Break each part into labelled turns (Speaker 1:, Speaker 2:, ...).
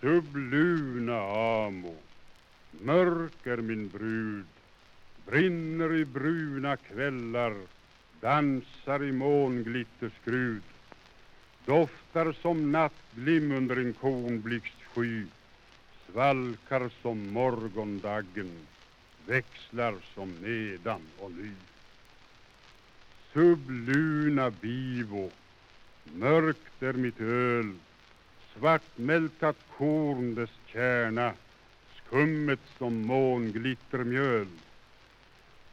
Speaker 1: Subluna amo, mörk är min brud, brinner i bruna kvällar, dansar i månglitterskrud, doftar som nattglim under en kornblixtsky, svalkar som morgondaggen, växlar som nedan och ny. Subluna bivo, mörkt är mitt öl, svartmältat korn dess kärna, skummet som månglittermjöl.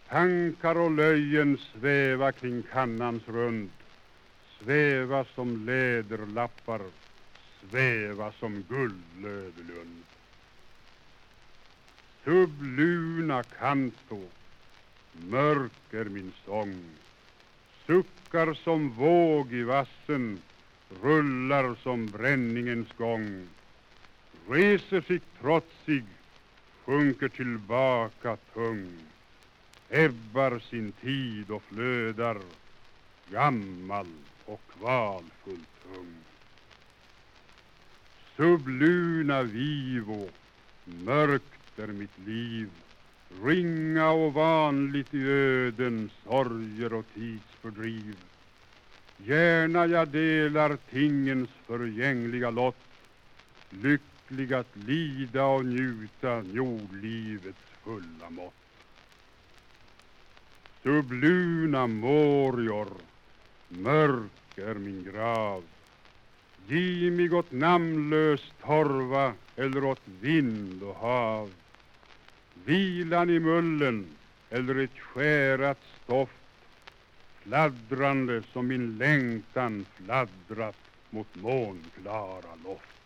Speaker 1: Tankar och löjen sväva kring kannans rund, sväva som läderlappar, sväva som guldlövelund. Subluna canto, mörk är min sång, suckar som våg i vassen, rullar som bränningens gång, reser sig trotsig, sjunker tillbaka tung, ebbar sin tid och flödar, gammal och kvalfullt ung. Subluna vivo, mörkt är mitt liv, ringa och vanligt i öden, sorger och tidsfördriv. Gärna jag delar tingens förgängliga lott, lycklig att lida och njuta jordlivets fulla mått. Subluna morior, mörk är min grav. Giv mig åt namnlös torva eller åt vind och hav. Vilan i mullen eller ett skärat stoft fladdrande som min längtan fladdrat mot månklara loft.